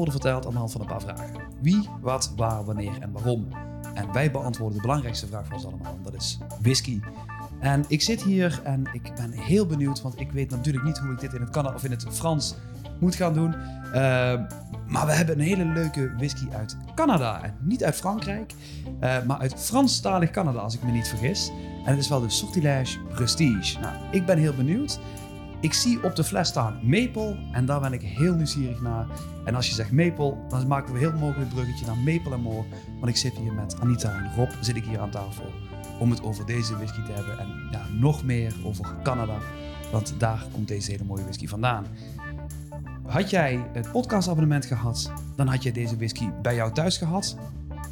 Worden verteld aan de hand van een paar vragen. Wie, wat, waar, wanneer en waarom. En wij beantwoorden de belangrijkste vraag van ons allemaal. Dat is whisky. En ik zit hier en ik ben heel benieuwd, want ik weet natuurlijk niet hoe ik dit in het Canada of in het Frans moet gaan doen. Ehm, maar we hebben een hele leuke whisky uit Canada. En niet uit Frankrijk, eh, maar uit Franstalig Canada, als ik me niet vergis. En het is wel de Sortilège Prestige. Nou, ik ben heel benieuwd. Ik zie op de fles staan Maple en daar ben ik heel nieuwsgierig naar. En als je zegt Maple, dan maken we heel mogelijk een bruggetje naar Maple en More. Want ik zit hier met Anita en Rob, zit ik hier aan tafel om het over deze whisky te hebben. En ja, nog meer over Canada, want daar komt deze hele mooie whisky vandaan. Had jij het podcastabonnement gehad, dan had je deze whisky bij jou thuis gehad.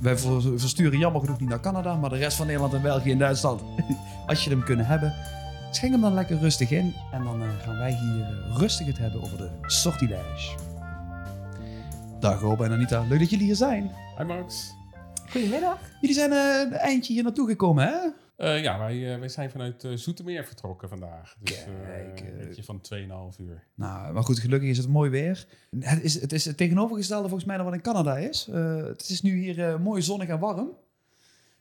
Wij ver- versturen jammer genoeg niet naar Canada, maar de rest van Nederland en België en Duitsland, als je hem kunnen hebben, schenk hem dan lekker rustig in. En dan eh, gaan wij hier eh, rustig het hebben over de Sortilège. Dag Rob en Anita, leuk dat jullie hier zijn. Hi Max. Goedemiddag. Jullie zijn eh, een eindje hier naartoe gekomen, hè? Eh, ja, wij, wij zijn vanuit Zoetermeer vertrokken vandaag. Dus eh, Kijk, een beetje van 2,5 uur. Nou, maar goed, gelukkig is het mooi weer. Het is het, is het tegenovergestelde volgens mij dan wat in Canada is. Eh, het is nu hier eh, mooi zonnig en warm.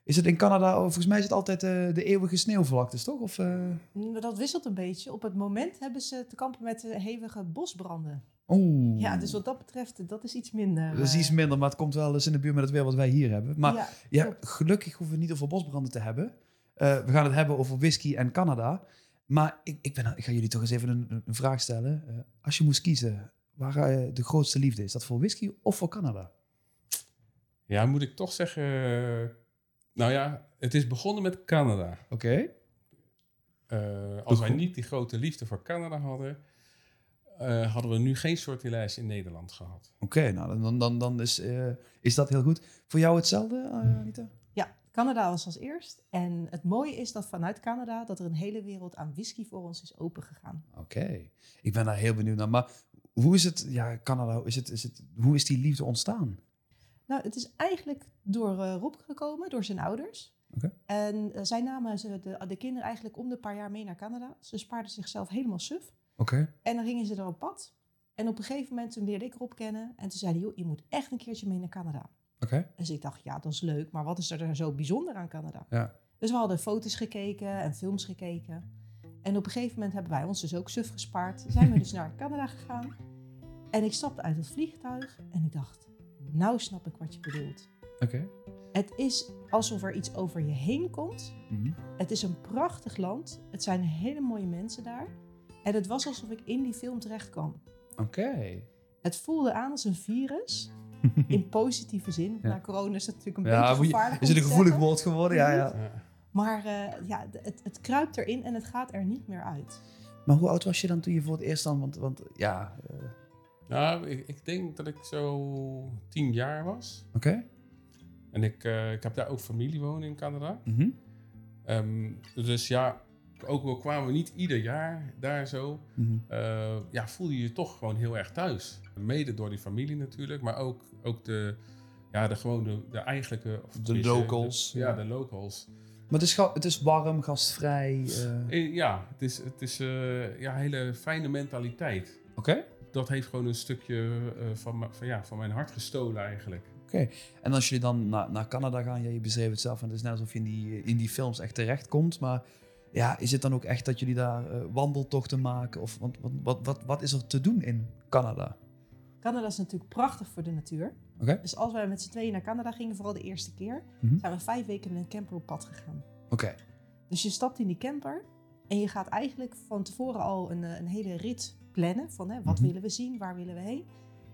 Is het in Canada, oh, volgens mij is het altijd eh, de eeuwige sneeuwvlaktes, toch? Of, eh, Mm, Dat wisselt een beetje. Op het moment hebben ze te kampen met eh, hevige bosbranden. Oeh. Ja, dus wat dat betreft, dat is iets minder. Dat is iets minder, maar het komt wel eens in de buurt met het weer wat wij hier hebben. Maar ja, gelukkig hoeven we niet over bosbranden te hebben. Eh, we gaan het hebben over whisky en Canada. Maar ik, ik, ben, ik ga jullie toch eens even een, een vraag stellen. Eh, als je moest kiezen, waar eh, de grootste liefde is, dat voor whisky of voor Canada? Ja, moet ik toch zeggen... nou ja, het is begonnen met Canada. Oké. Eh, als wij niet die grote liefde voor Canada hadden... eh, hadden we nu geen sortilège in Nederland gehad. Oké, nou dan, dan, dan, is, eh, is dat heel goed. Voor jou hetzelfde, eh, Anita? ja, Canada was als eerst. En het mooie is dat vanuit Canada dat er een hele wereld aan whisky voor ons is opengegaan. Oké, ik ben daar heel benieuwd naar. Maar hoe is het, ja, Canada, is het, is het, hoe is die liefde ontstaan? Nou, het is eigenlijk door eh, Rob gekomen, door zijn ouders. Oké. En eh, zij namen ze de, de kinderen eigenlijk om de paar jaar mee naar Canada. Ze spaarden zichzelf helemaal suf. Oké. En dan gingen ze er op pad. En op een gegeven moment toen leerde ik Rob kennen. En toen zei hij, joh, je moet echt een keertje mee naar Canada. Oké. Dus ik dacht, ja, dat is leuk. Maar wat is er zo bijzonder aan Canada? Ja. Dus we hadden foto's gekeken en films gekeken. En op een gegeven moment hebben wij ons dus ook suf gespaard. Zijn we dus naar Canada gegaan. En ik stapte uit het vliegtuig en ik dacht, nou snap ik wat je bedoelt. Oké. Het is alsof er iets over je heen komt. Mhm. Het is een prachtig land. Het zijn hele mooie mensen daar. En het was alsof ik in die film terecht kwam. Oké. Het voelde aan als een virus. In positieve zin. Ja. Na corona is dat natuurlijk een Ja, beetje moet je- gevaarlijk. is het een gevoelig woord geworden? Ja, ja. Ja. Maar eh, ja, het, het kruipt erin en het gaat er niet meer uit. Maar hoe oud was je dan toen je voor het eerst dan? Want, want ja, eh, Nou, ik, ik denk dat ik zo 10 jaar was. oké. En ik, eh, ik heb daar ook familie wonen in Canada. Mhm. Ehm, dus ja, ook al kwamen we niet ieder jaar daar zo, Mhm. eh, ja, voel je je toch gewoon heel erg thuis. Mede door die familie natuurlijk, maar ook, ook de, ja, de gewone, de eigenlijke... Of De locals. de- ja, de locals. Maar het is, het is warm, gastvrij. eh, Ja, het is, het is eh, ja, een hele fijne mentaliteit. Oké. Dat heeft gewoon een stukje eh, van, van, ja, van mijn hart gestolen eigenlijk. En als jullie dan naar, naar Canada gaan, ja, je beschreef het zelf, en het is net alsof je in die, in die films echt terechtkomt. Maar ja, is het dan ook echt dat jullie daar eh, wandeltochten maken? Of want, wat, wat, wat, wat is er te doen in Canada? Canada is natuurlijk prachtig voor de natuur. Oké. Dus als wij met z'n tweeën naar Canada gingen, vooral de eerste keer, Mhm. zijn we vijf weken met een camper op pad gegaan. Oké. Dus je stapt in die camper en je gaat eigenlijk van tevoren al een, eh, een hele rit plannen. Van hè, wat Mhm. willen we zien, waar willen we heen.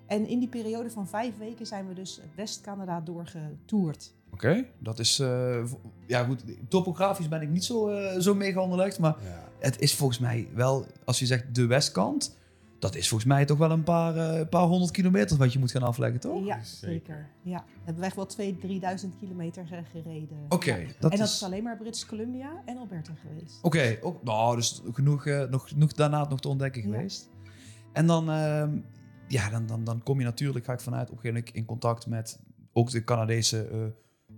En in die periode van vijf weken zijn we dus West-Canada doorgetoerd. Oké, dat is... eh, ja goed, topografisch ben ik niet zo, eh, zo mega onderlegd, maar Ja. het is volgens mij wel, als je zegt de westkant, dat is volgens mij toch wel een paar, eh, paar honderd kilometer wat je moet gaan afleggen, toch? Ja, Zeker. Ja. We hebben echt wel 2.000, 3.000 kilometer ge- gereden. Oké, Ja. en dat is... is alleen maar British Columbia en Alberta geweest. Oké, ook- nou, dus genoeg, nog, genoeg daarna nog te ontdekken Ja. geweest. En dan, ehm, ja, dan, dan, dan kom je natuurlijk, ga ik vanuit, op een gegeven moment in contact met ook de Canadese eh,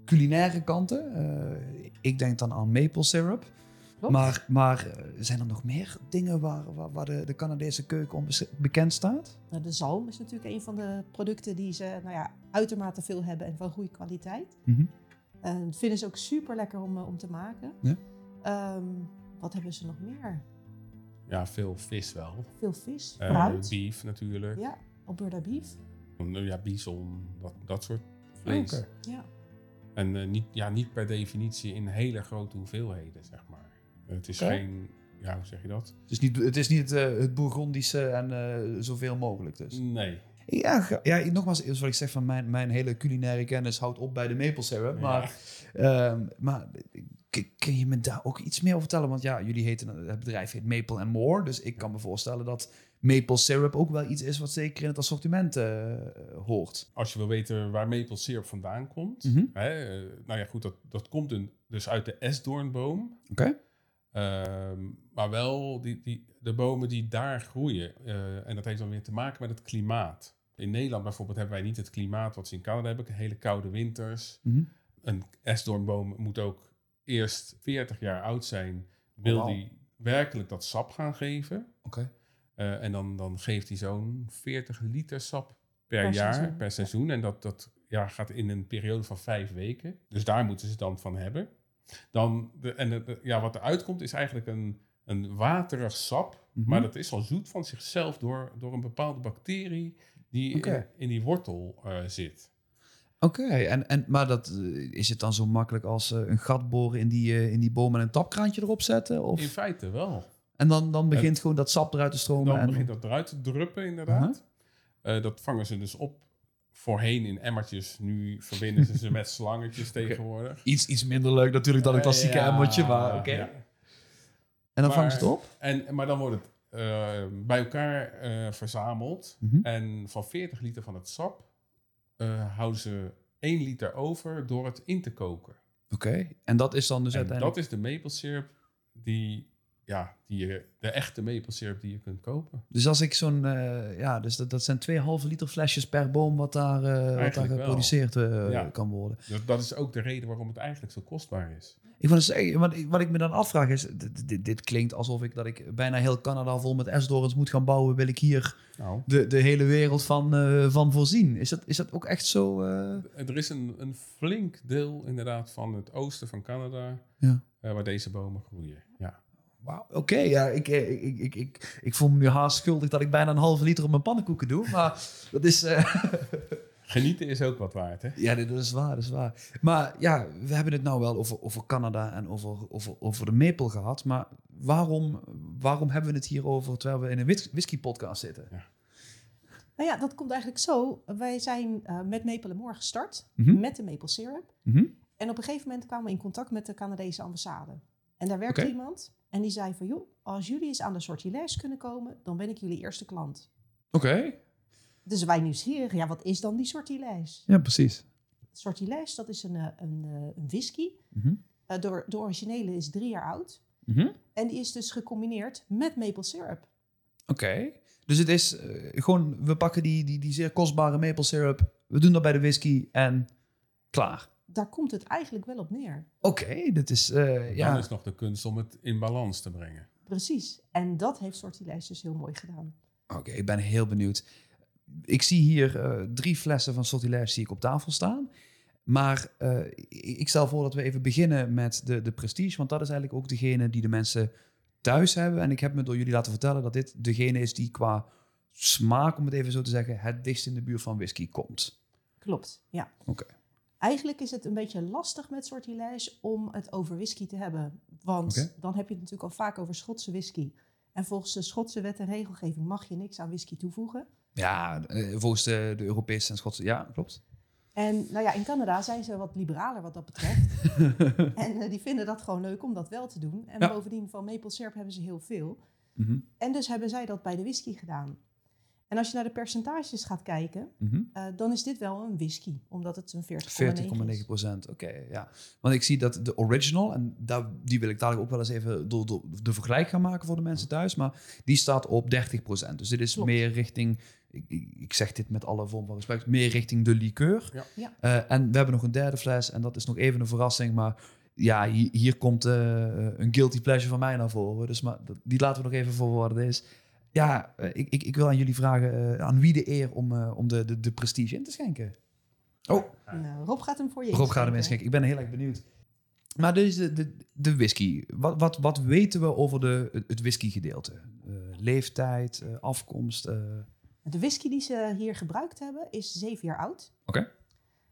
culinaire kanten. Eh, ik denk dan aan maple syrup. Maar, maar eh, zijn er nog meer dingen waar, waar, waar de, de Canadese keuken om bekend staat? Nou, de zalm is natuurlijk een van de producten die ze nou ja, uitermate veel hebben en van goede kwaliteit. Dat vinden ze ook super lekker om, om te maken. Ja. Ehm, wat hebben ze nog meer? Ja, veel vis wel. Veel vis, Eh, fruit. beef natuurlijk. ja, Alberta beef. Ja, bison, dat, dat soort vlees. Oké. Ja. En eh, niet, ja, niet per definitie in hele grote hoeveelheden, zeg maar. Het is geen, ja, hoe zeg je dat? Het is niet, het, is niet eh, het Bourgondische en eh, zoveel mogelijk dus. Nee. Ja, ja, nogmaals, zoals ik zeg, van mijn, mijn hele culinaire kennis houdt op bij de maple syrup. Maar, ehm, maar kun je me daar ook iets meer over vertellen? Want ja, jullie heten, het bedrijf heet Maple and More. Dus ik kan me voorstellen dat maple syrup ook wel iets is wat zeker in het assortiment eh, hoort. Als je wil weten waar maple syrup vandaan komt. Mhm. Hè, eh, nou ja, goed, dat, dat komt een, dus uit de esdoornboom. Oké. Ehm, maar wel die, die, de bomen die daar groeien. eh, en dat heeft dan weer te maken met het klimaat. In Nederland bijvoorbeeld hebben wij niet het klimaat wat ze in Canada hebben. Hele koude winters. Mhm. Een esdoornboom moet ook eerst 40 jaar oud zijn. Wil wauw. die werkelijk dat sap gaan geven. Oké. Eh, en dan, dan geeft hij zo'n 40 liter sap per, Per jaar, seizoen, per seizoen. En dat, dat ja, gaat in een periode van vijf weken. Dus daar moeten ze het dan van hebben. Dan de, en de, de- ja, wat eruit komt is eigenlijk een, een waterig sap. Mhm. Maar dat is al zoet van zichzelf door, door een bepaalde bacterie die in die wortel eh, zit. Oké, en, en, maar dat, eh, is het dan zo makkelijk als eh, een gat boren in die, eh, in die boom en een tapkraantje erop zetten? Of? In feite wel. En dan, dan begint gewoon dat sap eruit te stromen? Dan en, begint dat eruit te druppen, inderdaad. Eh, dat vangen ze dus op. Voorheen in emmertjes. Nu verbinden ze ze met slangetjes tegenwoordig. Iets, iets minder leuk natuurlijk dan een klassieke Ja, emmertje, maar oké. ja. En dan vangen ze het op? En, maar dan wordt het bij elkaar verzameld. Mhm. En van 40 liter van het sap eh, houden ze 1 liter over door het in te koken. Oké, en dat is dan dus en uiteindelijk... dat is de maple syrup die, ja, die je, de echte maple syrup die je kunt kopen. Dus als ik zo'n... eh, ja, dus dat, dat zijn 2,5 liter flesjes per boom wat daar, eh, wat daar geproduceerd Ja. kan worden. Dat, dat is ook de reden waarom het eigenlijk zo kostbaar is. Ik wil zeggen, wat, ik- wat ik me dan afvraag is... Dit, dit, dit klinkt alsof ik dat ik bijna heel Canada vol met esdorens moet gaan bouwen. Wil ik hier Nou, de, de hele wereld van, eh, van voorzien? Is dat, is dat ook echt zo... eh, er is een, een flink deel inderdaad van het oosten van Canada Ja. eh, waar deze bomen groeien. Ja. Wauw, oké. ja, ik, ik, ik, ik, ik, ik voel me nu haast schuldig dat ik bijna een halve liter op mijn pannenkoeken doe. Maar dat is... Genieten is ook wat waard, hè? Ja, dit is waar, dat is waar. Maar ja, we hebben het nou wel over, over Canada en over, over, over de maple gehad. Maar waarom, waarom hebben we het hier over terwijl we in een whis- whisky-podcast zitten? Nou ja, dat komt eigenlijk zo. Wij zijn eh, met Maple More gestart, Mhm. met de maple syrup. Mhm. En op een gegeven moment kwamen we in contact met de Canadese ambassade. En daar werkte iemand en die zei van... joh, als jullie eens aan de sortilège kunnen komen... dan ben ik jullie eerste klant. Oké. Dus wij nieuwsgierig, ja, wat is dan die sortilège? Ja, precies. Sortilège, dat is een, eh, een, eh, een whisky. Mhm. Eh, de, de originele is drie jaar oud. Mhm. En die is dus gecombineerd met maple syrup. Oké. Dus het is eh, gewoon, we pakken die, die, die zeer kostbare maple syrup, we doen dat bij de whisky en klaar. Daar komt het eigenlijk wel op neer. Oké, dit is, eh, Dan ja. is nog de kunst om het in balans te brengen. Precies. En dat heeft Sortilège dus heel mooi gedaan. Oké, ik ben heel benieuwd. Ik zie hier eh, drie flessen van Sortilège zie ik op tafel staan. Maar eh, ik stel voor dat we even beginnen met de, de Prestige. Want dat is eigenlijk ook degene die de mensen thuis hebben. En ik heb me door jullie laten vertellen dat dit degene is die qua smaak, om het even zo te zeggen, het dichtst in de buurt van whisky komt. Klopt, ja. Oké. Eigenlijk is het een beetje lastig met Sortilège om het over whisky te hebben. Want dan heb je het natuurlijk al vaak over Schotse whisky. En volgens de Schotse wet en regelgeving mag je niks aan whisky toevoegen. Ja, eh, volgens de, de Europese en Schotse. Ja, klopt. En nou ja, in Canada zijn ze wat liberaler wat dat betreft. en eh, die vinden dat gewoon leuk om dat wel te doen. En Ja. bovendien van maple syrup hebben ze heel veel. Mhm, En dus hebben zij dat bij de whisky gedaan. En als je naar de percentages gaat kijken, mhm. eh, dan is dit wel een whisky. Omdat het een 40,9 40,9 is. procent, oké, ja. Want ik zie dat de original, en daar, die wil ik dadelijk ook wel eens even door, door de vergelijk gaan maken voor de mensen thuis, maar die staat op 30 procent. Dus dit is Klopt. meer richting, ik, ik, ik zeg dit met alle vorm van respect, meer richting de liqueur. Ja. Ja. Eh, en we hebben nog een derde fles en dat is nog even een verrassing, maar ja, hier, hier komt eh, een guilty pleasure van mij naar voren. Dus maar, dat- die laten we nog even voor wat het is. Ja, eh, ik, ik, ik wil aan jullie vragen, eh, aan wie de eer om, eh, om de, de, de prestige in te schenken? Oh, Nou, Rob gaat hem voor je Rob gaat hem inschenken. Ik ben heel erg benieuwd. Maar dus de, de, de whisky. Wat, wat, wat weten we over de, het- whisky-gedeelte? Eh, leeftijd, eh, afkomst? De whisky die ze hier gebruikt hebben is zeven jaar oud. Oké.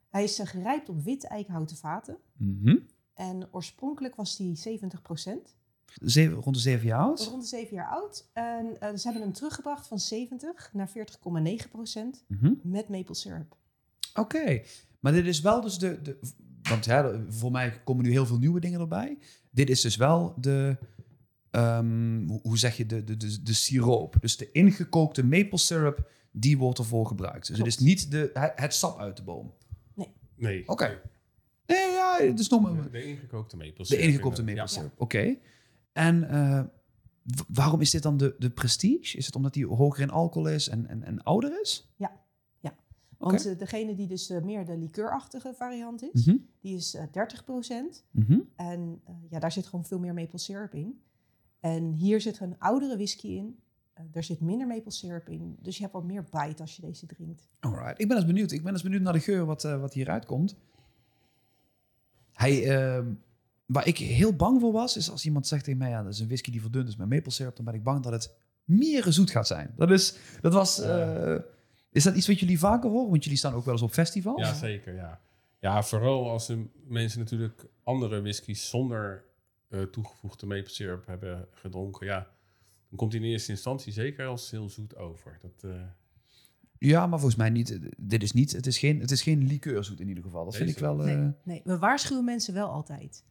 Hij is eh, gerijpt op wit eikenhouten vaten. mhm. En oorspronkelijk was die 70 Zeven, rond de zeven jaar oud? Rond de zeven jaar oud. En eh, ze hebben hem teruggebracht van 70 naar 40,9 Mhm. met maple syrup. Oké, maar dit is wel dus de... de want ja, voor mij komen nu heel veel nieuwe dingen erbij. Dit is dus wel de... ehm, hoe- zeg je? De, de, de, de siroop. Dus de ingekookte maple syrup, die wordt ervoor gebruikt. Dus het is niet de, het, het sap uit de boom. Nee. Oké. Nee, ja, het is nog maar... De ingekookte maple De syrup, ingekookte maple syrup, oké. En eh, waarom is dit dan de, de prestige? Is het omdat die hoger in alcohol is en, en, en ouder is? Want eh, degene die dus eh, meer de likeurachtige variant is, Mhm, die is eh 30 mhm. En eh, ja, daar zit gewoon veel meer maple syrup in. En hier zit een oudere whisky in. Eh, er zit minder maple syrup in. Dus je hebt wat meer bite als je deze drinkt. Alright. Ik ben eens benieuwd. Ik ben eens benieuwd naar de geur wat, eh, wat hieruit komt. Hij, ehm, waar ik heel bang voor was, is als iemand zegt tegen mij, ja, dat is een whisky die verdund is met maple syrup, dan ben ik bang dat het meer zoet gaat zijn. Dat is, dat was, eh, is dat iets wat jullie vaker horen? Want jullie staan ook wel eens op festivals. Ja, zeker, ja. Ja, vooral als de mensen natuurlijk andere whiskies zonder toegevoegde maple syrup hebben gedronken, ja, dan komt die in eerste instantie zeker als heel zoet over. Dat, eh, Ja, maar volgens mij niet. Dit is niet, het is geen, het is geen liqueurzoet in ieder geval. Dat vind ik wel... eh, Nee, nee, we waarschuwen mensen wel altijd.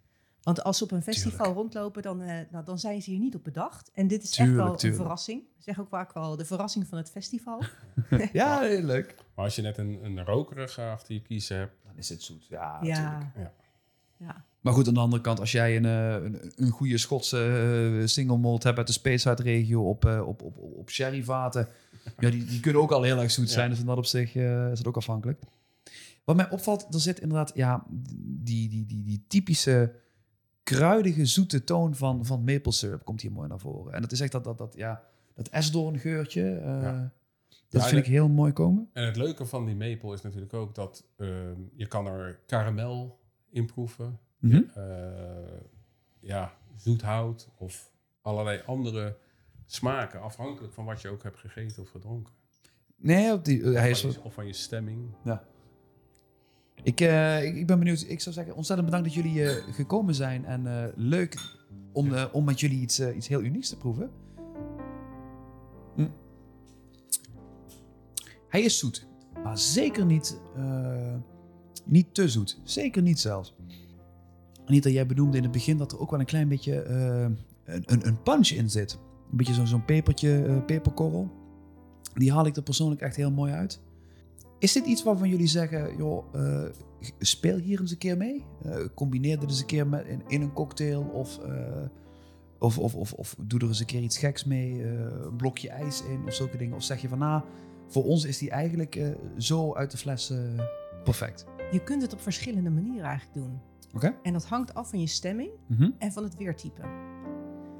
Want als ze op een festival Tuurlijk. rondlopen, dan, eh, nou, dan zijn ze hier niet op bedacht. En dit is Tuurlijk, echt wel tuurlijk. een verrassing. Zeg ook vaak wel de verrassing van het festival. ja, heel leuk. maar als je net een, een rokerige achter je kiezen hebt, Dan is het zoet. Ja, ja. natuurlijk. Ja. ja. Maar goed, aan de andere kant, als jij een, eh, een, een goede Schotse eh, single malt hebt uit de Speyside regio op, eh, op, op, op sherryvaten, ja, die, die kunnen ook al heel erg zoet Ja. zijn. Dus in dat opzicht eh, is het ook afhankelijk. Wat mij opvalt, er zit inderdaad ja, die, die, die, die typische kruidige, zoete toon van, van maple syrup komt hier mooi naar voren. En dat is echt dat, dat, dat, ja, dat esdoorngeurtje. Ja. Dat Ja, vind ik heel mooi komen. En het leuke van die maple is natuurlijk ook dat ehm, je kan er karamel in proeven. Mhm. eh, ja, zoethout of allerlei andere smaken, afhankelijk van wat je ook hebt gegeten of gedronken. Nee, op die, eh, hij is... Van je- of van je stemming. Ja. Ik, eh, ik, ik ben benieuwd. Ik zou zeggen, ontzettend bedankt dat jullie gekomen zijn. En leuk om, om met jullie iets, iets heel unieks te proeven. Hm. Hij is zoet, maar zeker niet, niet te zoet. Zeker niet zelfs. Anita, jij benoemde in het begin dat er ook wel een klein beetje eh, een, een, punch in zit. Een beetje zo- zo'n pepertje, eh, peperkorrel. Die haal ik er persoonlijk echt heel mooi uit. Is dit iets waarvan jullie zeggen, joh, eh, speel hier eens een keer mee? Combineer dit eens een keer met, in, een cocktail of, of, of, of, of doe er eens een keer iets geks mee, een blokje ijs in of zulke dingen. Of zeg je van, nou, voor ons is die eigenlijk zo uit de fles perfect. Je kunt het op verschillende manieren eigenlijk doen. En dat hangt af van je stemming Mhm. en van het weertype.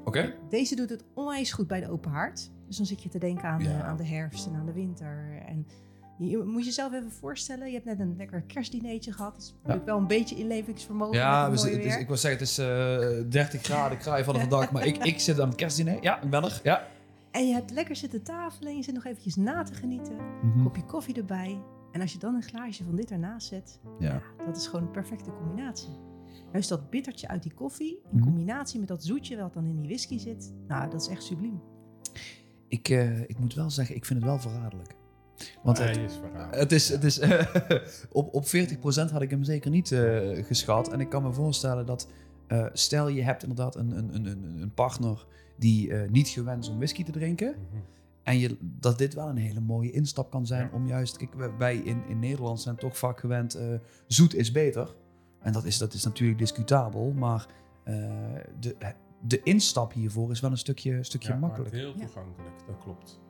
Oké. Deze doet het onwijs goed bij de open haard. Dus dan zit je te denken aan, Ja. de, aan de herfst en aan de winter. En je, je moet jezelf even voorstellen, je hebt net een lekker kerstdineetje gehad. Is natuurlijk wel een beetje inlevingsvermogen. Ja, we het is, ik wil zeggen, het is eh 30 graden, kraai van de dag, maar ik, ik zit aan het kerstdiner. Ja, ik ben er. Ja. En je hebt lekker zitten tafelen en je zit nog eventjes na te genieten. Mhm. Kopje koffie erbij. En als je dan een glaasje van dit ernaast zet, Ja. ja, dat is gewoon een perfecte combinatie. Juist dat bittertje uit die koffie, in Mhm. combinatie met dat zoetje wat dan in die whisky zit. Nou, dat is echt subliem. Ik, eh, ik moet wel zeggen, ik vind het wel verraderlijk. Want het, hij is. Het is, het is op, op 40% had ik hem zeker niet eh, geschat. En ik kan me voorstellen dat, eh, stel je hebt inderdaad een, een, een, een een partner die eh, niet gewend is om whisky te drinken. Mhm. En je, dat dit wel een hele mooie instap kan zijn Ja. om juist, kijk, wij- in, in Nederland zijn toch vaak gewend, eh, zoet is beter. En dat is, dat is natuurlijk discutabel, maar eh, de, de instap hiervoor is wel een stukje, stukje Ja, makkelijk. heel Ja. toegankelijk, dat klopt.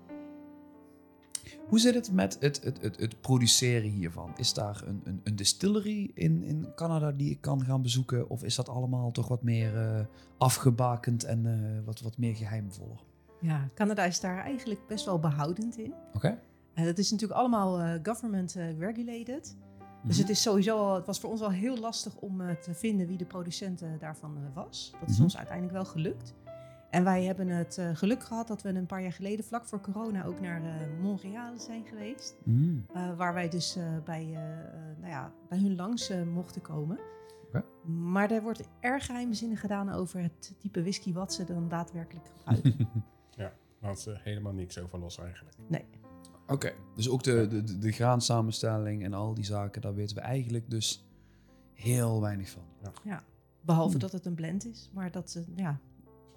Hoe zit het met het, het, het, het produceren hiervan? Is daar een, een, een distillery in, in Canada die ik kan gaan bezoeken? Of is dat allemaal toch wat meer eh, afgebakend en eh, wat, wat meer geheimvoller? Ja, Canada is daar eigenlijk best wel behoudend in. Oké. En dat is natuurlijk allemaal eh, government eh, regulated. Dus het is sowieso al, het was voor ons al heel lastig om eh, te vinden wie de producent daarvan was. Dat is Mhm. ons uiteindelijk wel gelukt. En wij hebben het geluk gehad dat we een paar jaar geleden, vlak voor corona, ook naar Montreal zijn geweest. Mm. Eh, waar wij dus bij, nou ja, bij hun langs mochten komen. Oké. Maar er wordt erg geheimzinnig gedaan over het type whisky wat ze dan daadwerkelijk gebruiken. Laat ze helemaal niks over los eigenlijk. Oké, dus ook de, de, de, de graansamenstelling en al die zaken, daar weten we eigenlijk dus heel weinig van. Behalve Hmm. dat het een blend is. Maar dat, eh, ja,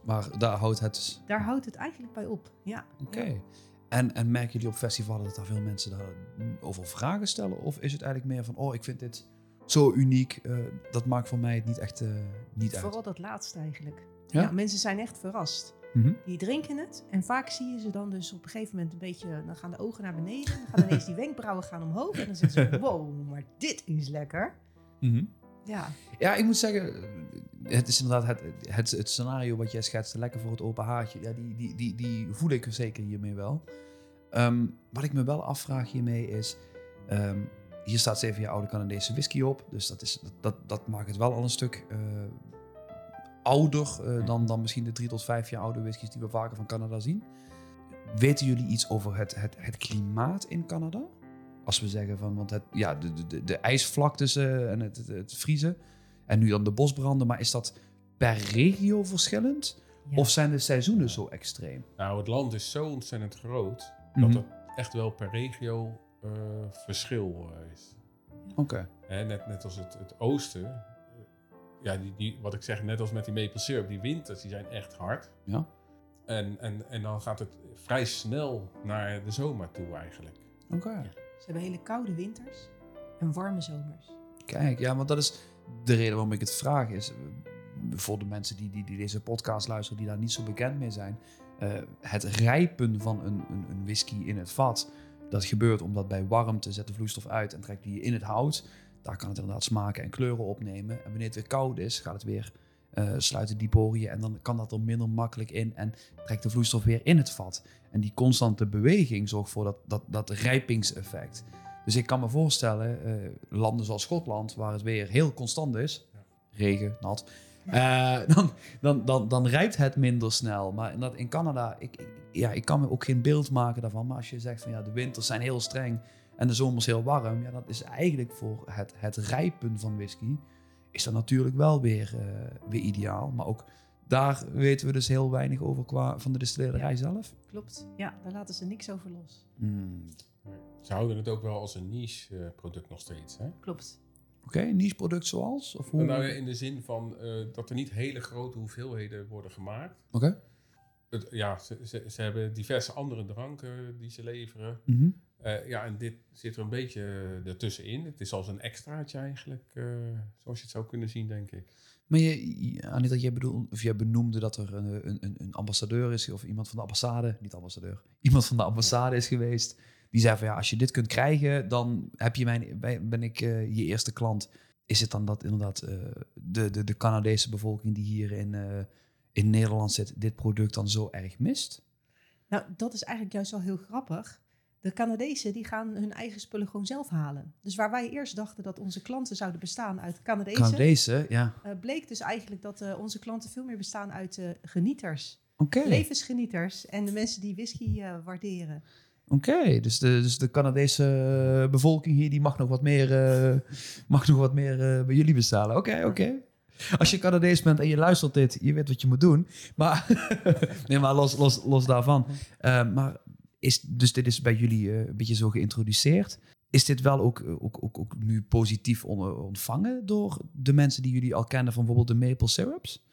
Maar daar houdt het dus. daar houdt het eigenlijk bij op. Ja. Oké. Ja. En, en merken jullie op festivalen dat daar veel mensen daar over vragen stellen? Of is het eigenlijk meer van, oh, ik vind dit zo uniek, eh, dat maakt voor mij het niet echt eh, niet uit? Vooral dat laatste eigenlijk. Ja? Ja? mensen zijn echt verrast. Mhm. Die drinken het en vaak zie je ze dan dus op een gegeven moment een beetje... Dan gaan de ogen naar beneden, dan gaan ineens die wenkbrauwen gaan omhoog. En dan zitten ze, wow, maar dit is lekker. Mhm. Ja, Ja, ik moet zeggen, het is inderdaad het, het, het scenario wat jij schetste, lekker voor het open haartje. Ja, die, die, die, die voel ik zeker hiermee wel. Ehm, wat ik me wel afvraag hiermee is, ehm, hier staat 7 jaar oude Canadese whisky op. Dus dat, is, dat, dat, dat maakt het wel al een stuk eh, ouder eh, dan, dan misschien de 3 tot 5 jaar oude whiskies die we vaker van Canada zien. Weten jullie iets over het, het, het klimaat in Canada? Als we zeggen van, want het, ja, de, de- de, de ijsvlaktes eh, en het, het, het vriezen. En nu dan de bosbranden. Maar is dat per regio verschillend? ja. Of zijn de seizoenen zo extreem? Nou, het land is zo ontzettend groot Mhm. dat het echt wel per regio eh, verschil eh, is. Oké. Hè, net, net als het, het oosten. Ja, die, die, wat ik zeg, net als met die maple syrup, die winters die zijn echt hard. Ja. En, en, en dan gaat het vrij snel naar de zomer toe eigenlijk. Oké. Ze hebben hele koude winters en warme zomers. Kijk, ja, want dat is de reden waarom ik het vraag. Is eh, voor de mensen die, die, die deze podcast luisteren, die daar niet zo bekend mee zijn. eh, het rijpen van een, een, een whisky in het vat. Dat gebeurt omdat bij warmte zet de vloeistof uit en trekt die je in het hout. Daar kan het inderdaad smaken en kleuren opnemen. En wanneer het weer koud is, gaat het weer eh, sluiten die poriën. En dan kan dat er minder makkelijk in en trekt de vloeistof weer in het vat. En die constante beweging zorgt voor dat, dat, dat rijpingseffect. Dus ik kan me voorstellen, eh, landen zoals Schotland, waar het weer heel constant is, regen, nat, eh, dan, dan, dan, dan rijpt het minder snel. Maar in, dat, in Canada, ik- ja, ik kan me ook geen beeld maken daarvan. Maar als je zegt van ja, de winters zijn heel streng en de zomers heel warm, ja, dat is eigenlijk voor het, het rijpen van whisky, is dat natuurlijk wel weer, eh, weer ideaal. Maar ook daar weten we dus heel weinig over qua van de distillerij zelf. Klopt. Ja, daar laten ze niks over los. Hmm. Ze houden het ook wel als een niche eh, product nog steeds. Hè? Klopt. Oké, niche product zoals? Of hoe? Nou ja, in de zin van eh, dat er niet hele grote hoeveelheden worden gemaakt. Oké. Het, ja, ze, ze, ze hebben diverse andere dranken die ze leveren. Mhm. Eh, ja, en dit zit er een beetje eh, ertussenin. Het is als een extraatje eigenlijk, eh, zoals je het zou kunnen zien, denk ik. Maar je, Anita, jij, bedoel, of jij benoemde dat er een, een, een- ambassadeur is, of iemand van de ambassade, niet ambassadeur, iemand van de ambassade is geweest. Die zei van ja, als je dit kunt krijgen, dan heb je mijn, ben ik eh, je eerste klant. Is het dan dat inderdaad eh, de, de, de Canadese bevolking die hier in, eh, in Nederland zit, dit product dan zo erg mist? Nou, dat is eigenlijk juist wel heel grappig. De Canadezen die gaan hun eigen spullen gewoon zelf halen. Dus waar wij eerst dachten dat onze klanten zouden bestaan uit Canadezen, ja. eh, bleek dus eigenlijk dat eh, onze klanten veel meer bestaan uit eh, genieters. Levensgenieters en de mensen die whisky waarderen. Oké, dus, de, dus de Canadese bevolking hier die mag nog wat meer, mag nog wat meer bij jullie bestellen. Oké, oké. Als je Canadees bent en je luistert dit, je weet wat je moet doen. Maar, nee, maar los, los, los daarvan. Maar is, dus dit is bij jullie eh, een beetje zo geïntroduceerd. Is dit wel ook, eh, ook, ook, ook nu positief on- ontvangen door de mensen die jullie al kennen van bijvoorbeeld de maple syrups?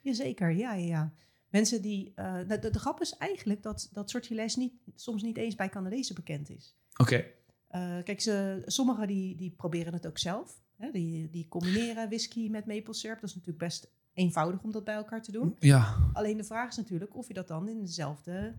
Jazeker, ja, ja, ja. Mensen die... eh, de, de grap is eigenlijk dat dat sortilège niet, soms niet eens bij Canadezen bekend is. Oké. Eh, kijk, ze, sommigen die, die proberen het ook zelf. Hè? Die, die combineren whisky met maple syrup. Dat is natuurlijk best eenvoudig om dat bij elkaar te doen. Ja. Alleen de vraag is natuurlijk of je dat dan in dezelfde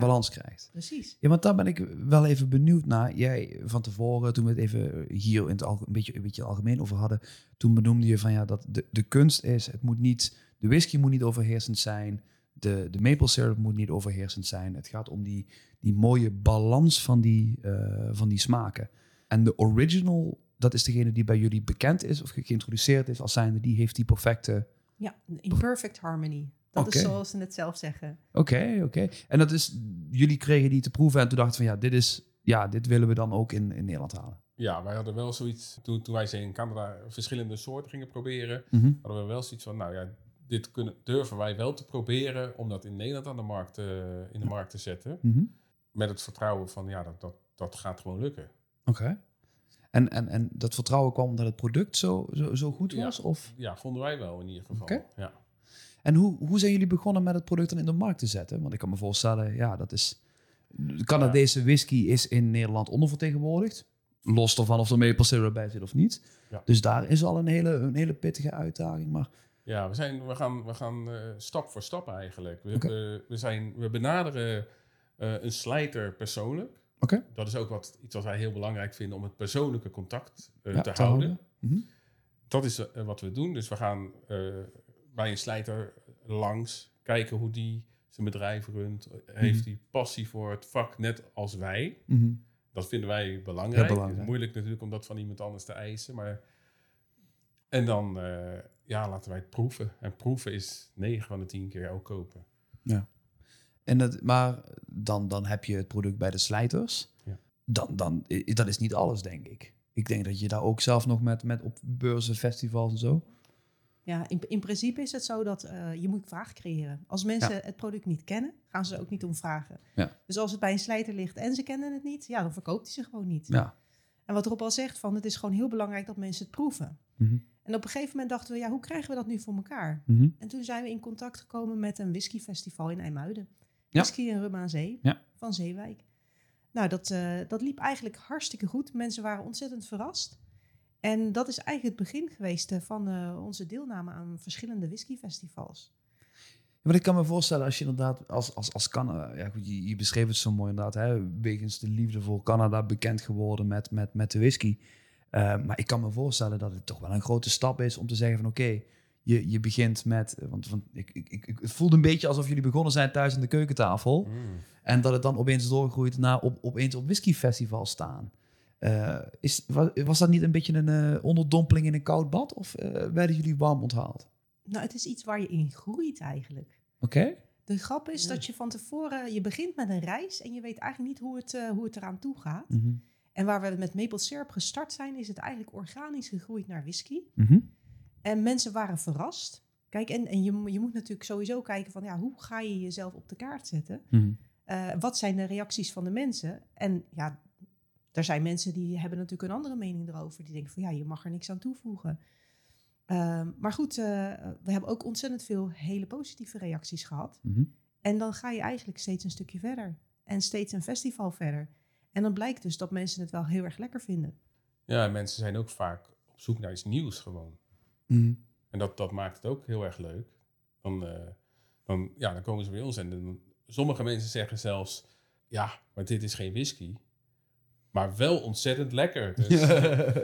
balans krijgt. Precies. Ja, want daar ben ik wel even benieuwd naar. Jij van tevoren, toen we het even hier in het alge- een beetje, een beetje algemeen over hadden, toen benoemde je van ja, dat de, de kunst is, het moet niet, de whisky moet niet overheersend zijn, de, de maple syrup moet niet overheersend zijn. Het gaat om die, die mooie balans van die, eh, van die smaken. En de original, dat is degene die bij jullie bekend is of ge- geïntroduceerd is als zijnde, die heeft die perfecte... Ja, in perfect harmony. Dat is zoals ze het zelf zeggen. Oké, oké. En dat is, jullie kregen die te proeven en toen dachten van ja, dit is, ja, dit willen we dan ook in, in Nederland halen. Ja, wij hadden wel zoiets, toen, toen wij ze in Canada verschillende soorten gingen proberen, Mhm. hadden we wel zoiets van, nou ja, dit kunnen, durven wij wel te proberen om dat in Nederland aan de markt, eh, in de markt te zetten. Mhm. Met het vertrouwen van, ja, dat, dat, dat gaat gewoon lukken. Oké. En, en, en dat vertrouwen kwam omdat het product zo, zo, zo goed Ja. was? Of? Ja, vonden wij wel in ieder geval. Oké. Ja. En hoe, hoe zijn jullie begonnen met het product dan in de markt te zetten? Want ik kan me voorstellen, ja, dat is... De Canadese whisky is in Nederland ondervertegenwoordigd. Los ervan of er maple syrup bij zit of niet. Ja. Dus daar is al een hele, een hele pittige uitdaging. Maar Ja, we, zijn, we gaan, we gaan eh, stap voor stap eigenlijk. We, we, we, zijn, we benaderen eh, een slijter persoonlijk. Oké. Dat is ook wat, iets wat wij heel belangrijk vinden om het persoonlijke contact eh, ja, te, houden. Mhm. Dat is wat we doen. Dus we gaan bij een slijter langs, kijken hoe die zijn bedrijf runt. Heeft Mhm. hij passie voor het vak net als wij? Mhm. Dat vinden wij belangrijk. Heel belangrijk. Het is moeilijk natuurlijk om dat van iemand anders te eisen. Maar... En dan eh, ja, laten wij het proeven. En proeven is 9 van de 10 keer ook kopen. En het, maar dan, dan heb je het product bij de slijters. Ja. Dan, dan, dat is niet alles, denk ik. Ik denk dat je daar ook zelf nog met, met op beurzen, festivals en zo. Ja, in, in principe is het zo dat eh, je moet vraag creëren. Als mensen het product niet kennen, gaan ze er ook niet om vragen. Ja. Dus als het bij een slijter ligt en ze kennen het niet, ja, dan verkoopt hij ze gewoon niet. Ja. En wat Rob al zegt, van, het is gewoon heel belangrijk dat mensen het proeven. Mhm. En op een gegeven moment dachten we, ja, hoe krijgen we dat nu voor elkaar? Mhm. En toen zijn we in contact gekomen met een whiskyfestival in IJmuiden. Ja. Whisky en Rum aan Zee Ja. van Zeewijk. Nou, dat, eh, dat liep eigenlijk hartstikke goed. Mensen waren ontzettend verrast. En dat is eigenlijk het begin geweest eh, van eh, onze deelname aan verschillende whiskyfestivals. Want ik kan me voorstellen als je inderdaad als, als, als Canada, ja goed, je, je beschreef het zo mooi inderdaad, hè, wegens de liefde voor Canada bekend geworden met, met, met de whisky. Eh, maar ik kan me voorstellen dat het toch wel een grote stap is om te zeggen van oké, je, je begint met, want, want ik, ik, ik, ik- het voelde een beetje alsof jullie begonnen zijn thuis aan de keukentafel. En dat het dan opeens doorgroeit naar op, opeens op whiskyfestival staan. Eh, is, was, was dat niet een beetje een eh, onderdompeling in een koud bad? Of eh, werden jullie warm onthaald? Nou, het is iets waar je in groeit eigenlijk. Oké. De grap is Ja. dat je van tevoren, je begint met een reis en je weet eigenlijk niet hoe het, hoe het eraan toe gaat. Mhm. En waar we met maple syrup gestart zijn, is het eigenlijk organisch gegroeid naar whisky. Mhm. En mensen waren verrast. Kijk, en, en je, je moet natuurlijk sowieso kijken van, ja, hoe ga je jezelf op de kaart zetten? Mhm. Eh, wat zijn de reacties van de mensen? En ja, er zijn mensen die hebben natuurlijk een andere mening erover. Die denken van, ja, je mag er niks aan toevoegen. Ehm, maar goed, eh, we hebben ook ontzettend veel hele positieve reacties gehad. Mhm. En dan ga je eigenlijk steeds een stukje verder. En steeds een festival verder. En dan blijkt dus dat mensen het wel heel erg lekker vinden. Ja, en mensen zijn ook vaak op zoek naar iets nieuws gewoon. Mhm. En dat, dat maakt het ook heel erg leuk. Dan, eh, dan, ja, dan komen ze bij ons en dan, sommige mensen zeggen zelfs... Ja, maar dit is geen whisky. Maar wel ontzettend lekker. Dus,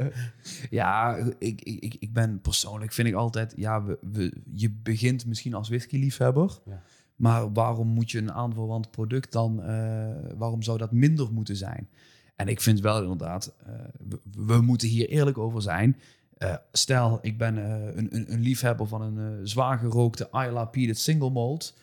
ja, ik, ik, ik- ben persoonlijk, vind ik altijd, ja, we, we, je begint misschien als whisky-liefhebber, Ja. maar waarom moet je een aanverwant product dan, eh, waarom zou dat minder moeten zijn? En ik vind wel inderdaad, eh, we, we moeten hier eerlijk over zijn. Eh, stel, ik ben een, een, een liefhebber van een zwaar gerookte Isla Peated Single Malt,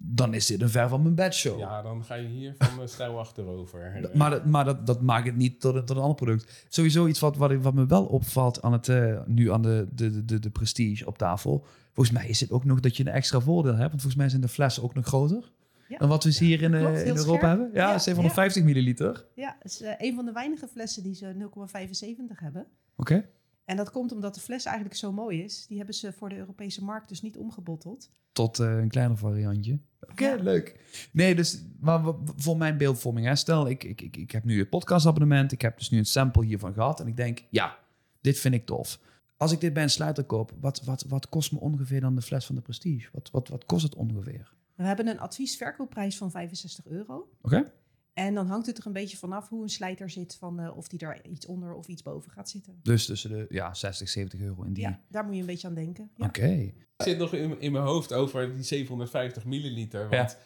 dan is dit een ver van mijn bedshow. ja, dan ga je hier van de stijl achterover. D- Maar, dat, maar dat, dat maakt het niet tot, een- tot een ander product. Sowieso iets wat, wat, me wel opvalt aan het, eh, nu aan de, de, de, de prestige op tafel. Volgens mij is het ook nog dat je een extra voordeel hebt. Want volgens mij zijn de flessen ook nog groter Ja. dan wat we hier in, eh, Klopt, in Europa scherp. hebben. Ja, Ja, 750 milliliter. Ja, het is eh, een van de weinige flessen die ze 0,75 hebben. Oké. En dat komt omdat de fles eigenlijk zo mooi is. Die hebben ze voor de Europese markt dus niet omgebotteld. Tot eh, een kleiner variantje. Oké, Ja. leuk. Nee, dus maar voor mijn beeldvorming, hè, stel ik, ik, ik, ik heb nu het podcastabonnement. Ik heb dus nu een sample hiervan gehad. En ik denk, ja, dit vind ik tof. Als ik dit bij een sluiter koop, wat, wat, wat kost me ongeveer dan de fles van de Prestige? Wat, wat, wat kost het ongeveer? We hebben een adviesverkoopprijs van 65 euro. Oké. En dan hangt het er een beetje vanaf hoe een slijter zit, van, eh, of die er iets onder of iets boven gaat zitten. Dus tussen de ja, 60, 70 euro in die. Ja, daar moet je een beetje aan denken. Ja. Oké. Ik zit nog in, in mijn hoofd over die 750 milliliter. Want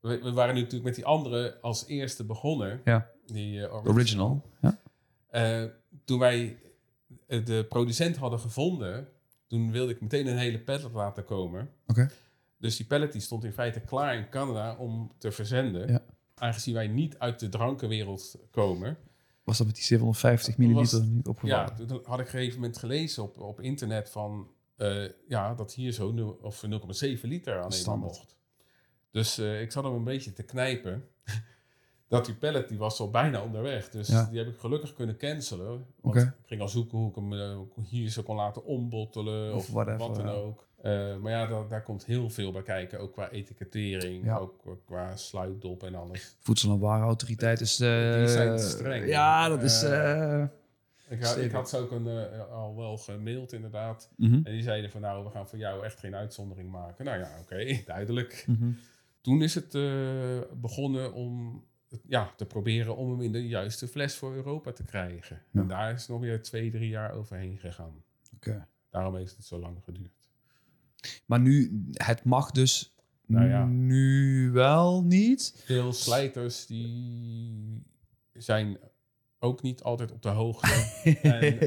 we, we waren nu natuurlijk met die andere als eerste begonnen. Ja. Die eh, Original. Ja. Eh, toen wij de producent hadden gevonden, toen wilde ik meteen een hele pallet laten komen. Oké. Dus die pallet die stond in feite klaar in Canada om te verzenden. Ja. Aangezien wij niet uit de drankenwereld komen. Was dat met die 750 milliliter niet opgevallen? Ja, toen had ik op een gegeven moment gelezen op, op internet van... eh, ja, dat hier zo nul- of 0,7 liter maar Standaard. mocht. Dus eh, ik zat hem een beetje te knijpen. dat die pallet die was al bijna onderweg. Dus Ja. die heb ik gelukkig kunnen cancelen. Want ik ging al zoeken hoe ik hem eh, hier zo kon laten ombottelen. Of Of, whatever, wat dan ook. Eh, maar ja, daar, daar komt heel veel bij kijken. Ook qua etikettering. Ja. Ook qua sluitdop en alles. Voedsel- en Warenautoriteit is... eh, Die zijn streng. Ja, dat is... Eh, eh, Ik, had- ik had ze ook een, eh, al wel gemaild inderdaad. mhm, En die zeiden van nou, we gaan voor jou echt geen uitzondering maken. Nou ja, oké, duidelijk. mhm. Toen is het eh, begonnen om ja, te proberen om hem in de juiste fles voor Europa te krijgen. Ja. En daar is nog weer twee, drie jaar overheen gegaan. Oké. Daarom heeft het zo lang geduurd. Maar nu, het mag dus Nou ja. nu wel niet. Veel slijters die zijn ook niet altijd op de hoogte. En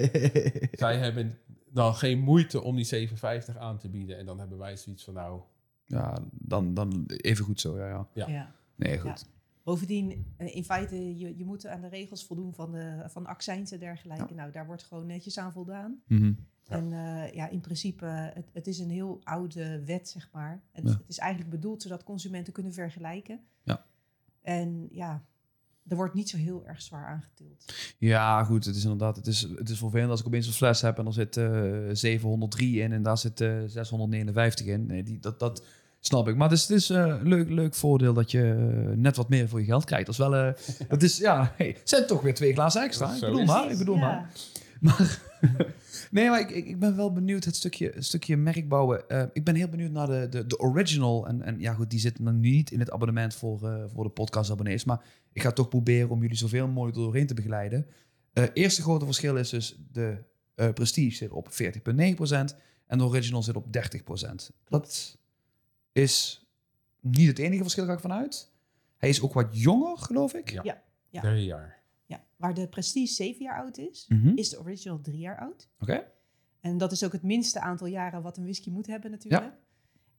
zij hebben dan geen moeite om die 750 aan te bieden. En dan hebben wij zoiets van nou, ja, dan, dan even goed zo, ja, ja. Ja. Ja. Nee, goed. Bovendien, eh, in feite, je, je moet aan de regels voldoen van, de, van accijns en dergelijke. Nou, daar wordt gewoon netjes aan voldaan. Mhm. Ja. En eh, ja, in principe, het, het is een heel oude wet, zeg maar. En Ja. Het is eigenlijk bedoeld zodat consumenten kunnen vergelijken. Ja. En ja, er wordt niet zo heel erg zwaar aangetild. Ja, goed. Het is inderdaad, het is, het is vervelend als ik opeens een fles heb en er zit eh 703 in en daar zit eh 659 in. Nee, die, dat, dat snap ik. Maar het is, het is eh, leuk, leuk voordeel dat je net wat meer voor je geld krijgt. Dat is wel, eh dat is, ja, hey, het zijn toch weer twee glazen extra. Ik bedoel maar, het. ik bedoel maar. Maar, nee, maar ik, ben wel benieuwd, het stukje, stukje merkbouwen. Eh, ik ben heel benieuwd naar de, de, de original. En, en ja, goed, die zit dan niet in het abonnement voor, eh, voor de podcast-abonnees. Maar ik ga toch proberen om jullie zoveel mogelijk er doorheen te begeleiden. Eh eerste grote verschil is dus de eh, Prestige zit op 40,9% en de Original zit op 30%. Dat is niet het enige verschil, ga ik vanuit. Hij is ook wat jonger, geloof ik. Ja. Ja. Ja. drie jaar. Ja, waar de Prestige 7 jaar oud is, Mhm. is de Original 3 jaar oud. Oké. En dat is ook het minste aantal jaren wat een whisky moet hebben natuurlijk.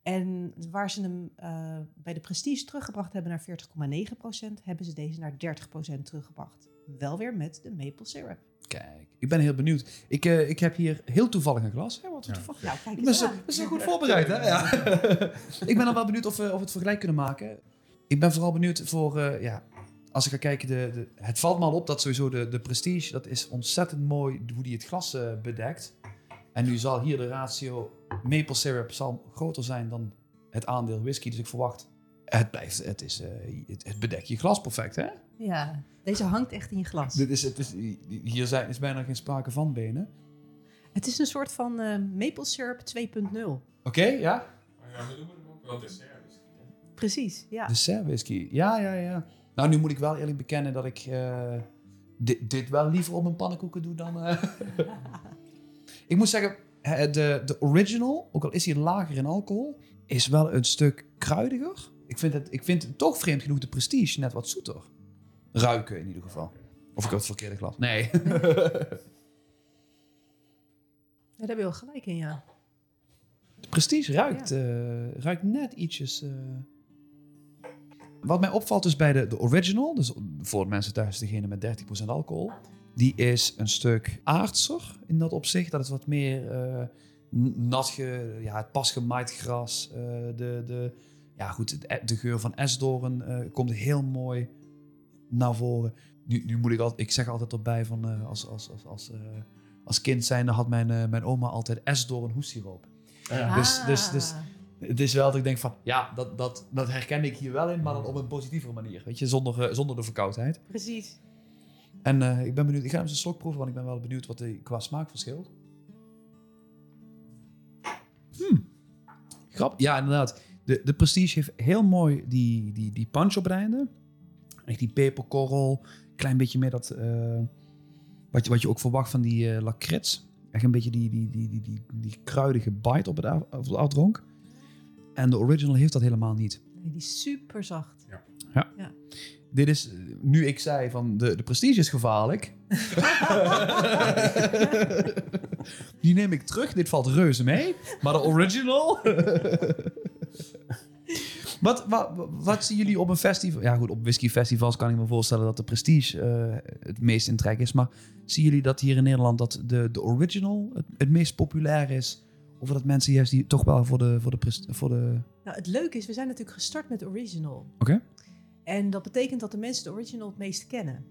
En waar ze hem eh, bij de Prestige teruggebracht hebben naar 40,9%, hebben ze deze naar 30% teruggebracht. Wel weer met de maple syrup. Kijk, ik ben heel benieuwd. Ik, eh, ik heb hier heel toevallig een glas. Ja, wat Ja. toevallig. Nou, kijk eens ben zo goed voorbereid, hè? Ja. ik ben dan wel benieuwd of we, of we het vergelijk kunnen maken. Ik ben vooral benieuwd voor, eh, ja, als ik ga kijken, de, de, het valt me al op dat sowieso de, de Prestige, dat is ontzettend mooi hoe die het glas eh, bedekt. En nu zal hier de ratio maple syrup zal groter zijn dan het aandeel whisky. Dus ik verwacht, het blijft, het is, eh, het, het bedekt je glas perfect, hè? Ja, deze hangt echt in je glas. Dit is, het is, hier zijn, is bijna geen sprake van benen. Het is een soort van eh, maple syrup 2.0. Oké, ja? Ja, we noemen hem ook wel dessert. Precies, ja. Dessert whisky. Ja, ja, ja. Nou, nu moet ik wel eerlijk bekennen dat ik eh, dit, dit wel liever op mijn pannenkoeken doe dan... eh. ik moet zeggen, de, de original, ook al is hij lager in alcohol, is wel een stuk kruidiger. Ik vind het, ik vind het toch vreemd genoeg de Prestige net wat zoeter. Ruiken in ieder geval. Of ik heb het verkeerde glas. Nee. Daar heb je wel gelijk in, ja. De Prestige ruikt, eh, ruikt net ietsjes... Wat mij opvalt dus bij de, de original, dus voor mensen thuis degene met 30% alcohol, die is een stuk aardser in dat opzicht. Dat is wat meer eh, n- nat, ge, ja, het pas gemaaid gras. eh, de, de, ja goed, de, de geur van esdoorn eh, komt heel mooi naar voren. Nu, nu moet ik altijd, ik zeg altijd erbij van eh, als, als, als, als, eh, als kind zijnde had mijn, eh, mijn oma altijd esdoorn hoestiroop. Ja. Dus- dus- Ah. dus- Het is wel dat ik denk van, ja, dat, dat, dat herken ik hier wel in, maar dan op een positievere manier. Weet je, zonder, eh, zonder de verkoudheid. Precies. En eh, ik ben benieuwd, ik ga hem eens een slok proeven, want ik ben wel benieuwd wat hij qua smaak verschilt. Hmm. Grap, ja, inderdaad. De, de Prestige heeft heel mooi die, die, die punch op het einde. Echt die peperkorrel. Klein beetje meer dat... eh, wat, je, wat je ook verwacht van die eh lakrits. Echt een beetje die, die, die, die, die, die kruidige bite op het, af, op het afdronk. En de original heeft dat helemaal niet. Nee, die is super zacht. Dit is, nu ik zei van de, de Prestige is gevaarlijk. Die neem ik terug. Dit valt reuze mee. Maar de original. wat, wat, wat zien jullie op een festival? Ja, goed, op whiskyfestivals kan ik me voorstellen dat de Prestige eh, het meest in trek is. Maar zien jullie dat hier in Nederland dat de, de original het, het meest populair is? Of dat mensen juist die toch wel voor de. Voor de, voor de Nou, het leuke is, we zijn natuurlijk gestart met original. Oké. En dat betekent dat de mensen de original het meest kennen.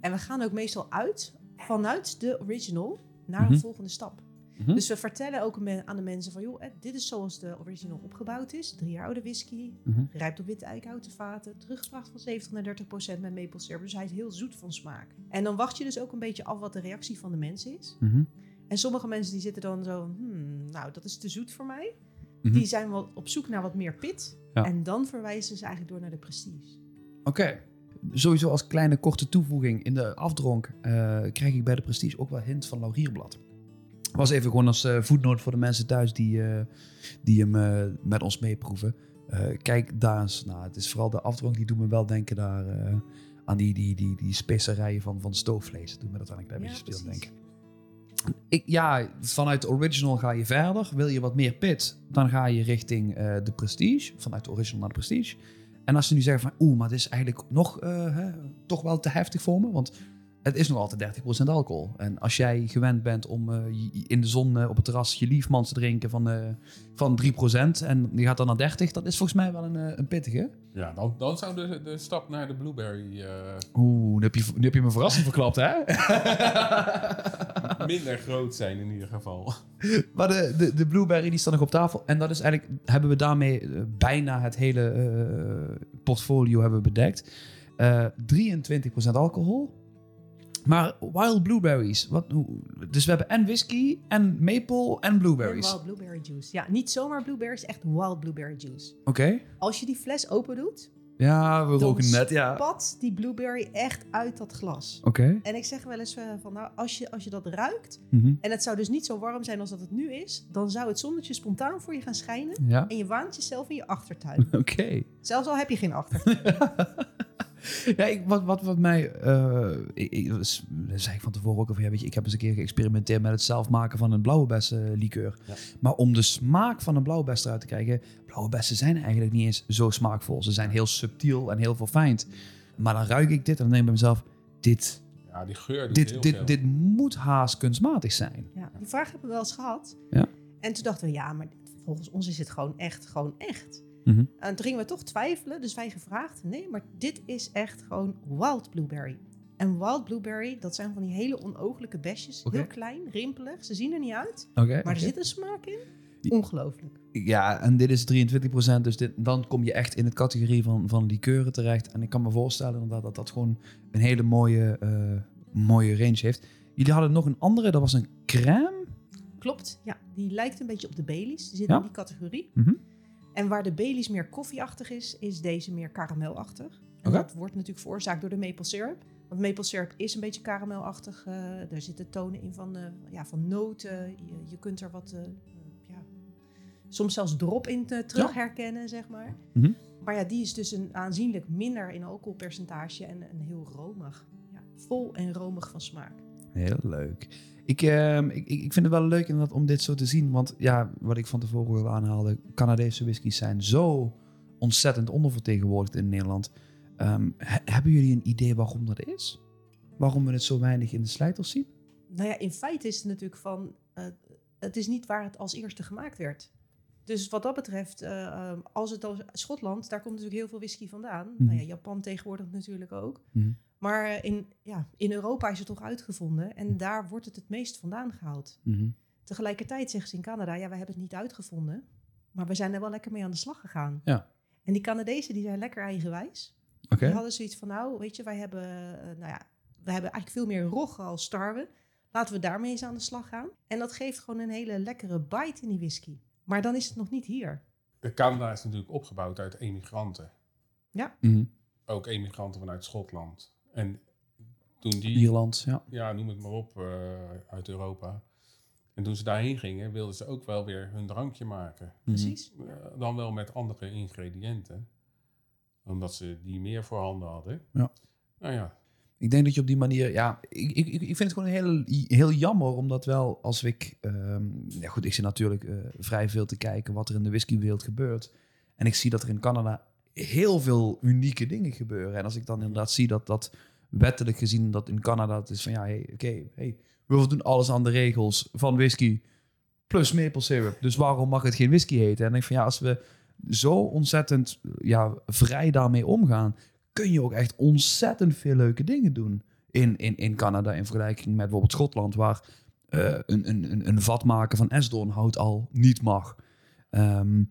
En we gaan ook meestal uit vanuit de original naar Mhm. een volgende stap. Mhm. Dus we vertellen ook aan de mensen van, joh, dit is zoals de original opgebouwd is. Drie jaar oude whisky, Mhm. rijpt op witte eikenhouten vaten, teruggebracht van 70 naar 30 procent met maple syrup. Dus hij is heel zoet van smaak. En dan wacht je dus ook een beetje af wat de reactie van de mensen is. En sommige mensen die zitten dan zo, hmm, nou, dat is te zoet voor mij. Mhm. Die zijn wel op zoek naar wat meer pit. Ja. En dan verwijzen ze eigenlijk door naar de prestige. Oké. Sowieso als kleine korte toevoeging in de afdronk eh, krijg ik bij de Prestige ook wel hint van laurierblad. Was even gewoon als eh voetnoot voor de mensen thuis die, eh, die hem met ons meeproeven. Kijk daar eens. Nou, het is vooral de afdronk die doet me wel denken daar, aan die, die, die, die specerijen van, van stoofvlees. Dat doet me dat wel een klein Ja, beetje speel denken. Ja, vanuit de original ga je verder. Wil je wat meer pit, dan ga je richting eh, de Prestige. Vanuit de original naar de Prestige. En als ze nu zeggen van, oeh, maar dit is eigenlijk nog eh, hè, toch wel te heftig voor me, want het is nog altijd 30% alcohol. En als jij gewend bent om eh, in de zon eh, op het terras je liefmans te drinken van, eh van 3% en die gaat dan naar 30, dat is volgens mij wel een, een pittige. Ja, dan, dan zou de, de stap naar de blueberry eh, Oeh, nu heb je, nu heb je me verrassing verklapt, hè? minder groot zijn in ieder geval. Maar de, de, de blueberry die staat nog op tafel. En dat is eigenlijk, hebben we daarmee bijna het hele portfolio hebben bedekt. Eh 23% alcohol. Maar wild blueberries. Wat, dus we hebben en whisky, en maple, en En blueberries. wild blueberry juice. Ja, niet zomaar blueberries, echt wild blueberry juice. Oké. Als je die fles open doet, Ja, we roken net, ja. Oké. spat die blueberry echt uit dat glas. En ik zeg wel eens eh, van, nou, als je, als je dat ruikt, Mhm. en het zou dus niet zo warm zijn als dat het nu is, dan zou het zonnetje spontaan voor je gaan schijnen. Ja. En je waant jezelf in je achtertuin. Oké. Zelfs al heb je geen achtertuin. Ja, ik, wat, wat, wat mij... eh ik, ik, zei ik van tevoren ook al van... Ja, weet je, ik heb eens een keer geëxperimenteerd met het zelf maken van een blauwebessenlikeur. Ja. Maar om de smaak van een blauwbes eruit te krijgen... Blauwe bessen zijn eigenlijk niet eens zo smaakvol. Ze zijn heel subtiel en heel verfijnd. Maar dan ruik ik dit en dan denk ik bij mezelf... Dit, Ja, die geur dit, dit, veel. dit moet haast kunstmatig zijn. Ja, die vraag hebben we wel eens gehad. Ja. En toen dachten we, ja, maar volgens ons is het gewoon echt, gewoon echt. Mhm. En toen gingen we toch twijfelen, dus wij gevraagd, nee, maar dit is echt gewoon wild blueberry. En wild blueberry, dat zijn van die hele onooglijke besjes, heel klein, rimpelig, ze zien er niet uit, maar er zit een smaak in. Ongelooflijk. Ja, en dit is 23%, dus dit, dan kom je echt in het categorie van, van likeuren terecht. En ik kan me voorstellen inderdaad dat dat gewoon een hele mooie, eh, mooie range heeft. Jullie hadden nog een andere, dat was een crème. Klopt, ja. Die lijkt een beetje op de Baileys, die zit Ja. in die categorie. Mhm. En waar de Baileys meer koffieachtig is, is deze meer karamelachtig. En dat wordt natuurlijk veroorzaakt door de maple syrup. Want maple syrup is een beetje karamelachtig. eh er zitten tonen in van, eh, ja, van noten. Je, je kunt er wat, eh, ja, soms zelfs drop in te, terug herkennen, zeg maar. Mhm. Maar ja, die is dus een aanzienlijk minder in alcoholpercentage en, en heel romig. Ja, vol en romig van smaak. Heel leuk. Ik, ehm, ik, ik ik vind het wel leuk inderdaad om dit zo te zien. Want ja, wat ik van tevoren al aanhaalde, Canadese whiskies zijn zo ontzettend ondervertegenwoordigd in Nederland. Ehm, he- hebben jullie een idee waarom dat is? Waarom we het zo weinig in de slijters zien? Nou ja, in feite is het natuurlijk van... eh, het is niet waar het als eerste gemaakt werd. Dus wat dat betreft, eh, eh, als het als Schotland, daar komt natuurlijk heel veel whisky vandaan. Mhm. Nou ja, Japan tegenwoordig natuurlijk ook. Mhm. Maar in, ja, in Europa is het toch uitgevonden en daar wordt het het meest vandaan gehaald. Mhm. Tegelijkertijd zeggen ze in Canada, ja, wij hebben het niet uitgevonden, maar we zijn er wel lekker mee aan de slag gegaan. Ja. En die Canadezen, die zijn lekker eigenwijs. Oké. Die hadden zoiets van, nou, weet je, wij hebben, eh, nou ja, we hebben eigenlijk veel meer roggen als tarwe. Laten we daarmee eens aan de slag gaan. En dat geeft gewoon een hele lekkere bite in die whisky. Maar dan is het nog niet hier. de Canada is natuurlijk opgebouwd uit emigranten. Mhm. Ook emigranten vanuit Schotland. En toen die, Ierland, ja. ja, noem het maar op, eh, uit Europa. En toen ze daarheen gingen, wilden ze ook wel weer hun drankje maken. Mhm. Precies. Eh, dan wel met andere ingrediënten. Omdat ze die meer voorhanden hadden. Ja. Nou ja, Ik denk dat je op die manier, ja, ik, ik, ik vind het gewoon heel, heel jammer, omdat wel als ik, ehm, ja goed, ik zit natuurlijk eh, vrij veel te kijken wat er in de whiskywereld gebeurt. En ik zie dat er in Canada heel veel unieke dingen gebeuren. En als ik dan inderdaad zie dat dat wettelijk gezien dat in Canada het is van ja, hey, oké, hey, we doen alles aan de regels van whisky plus maple syrup. Dus waarom mag het geen whisky heten? En ik denk van ja, als we zo ontzettend ja, vrij daarmee omgaan, kun je ook echt ontzettend veel leuke dingen doen in, in, in Canada in vergelijking met bijvoorbeeld Schotland, waar eh, een, een, een- een vat maken van esdoornhout al niet mag. Ehm,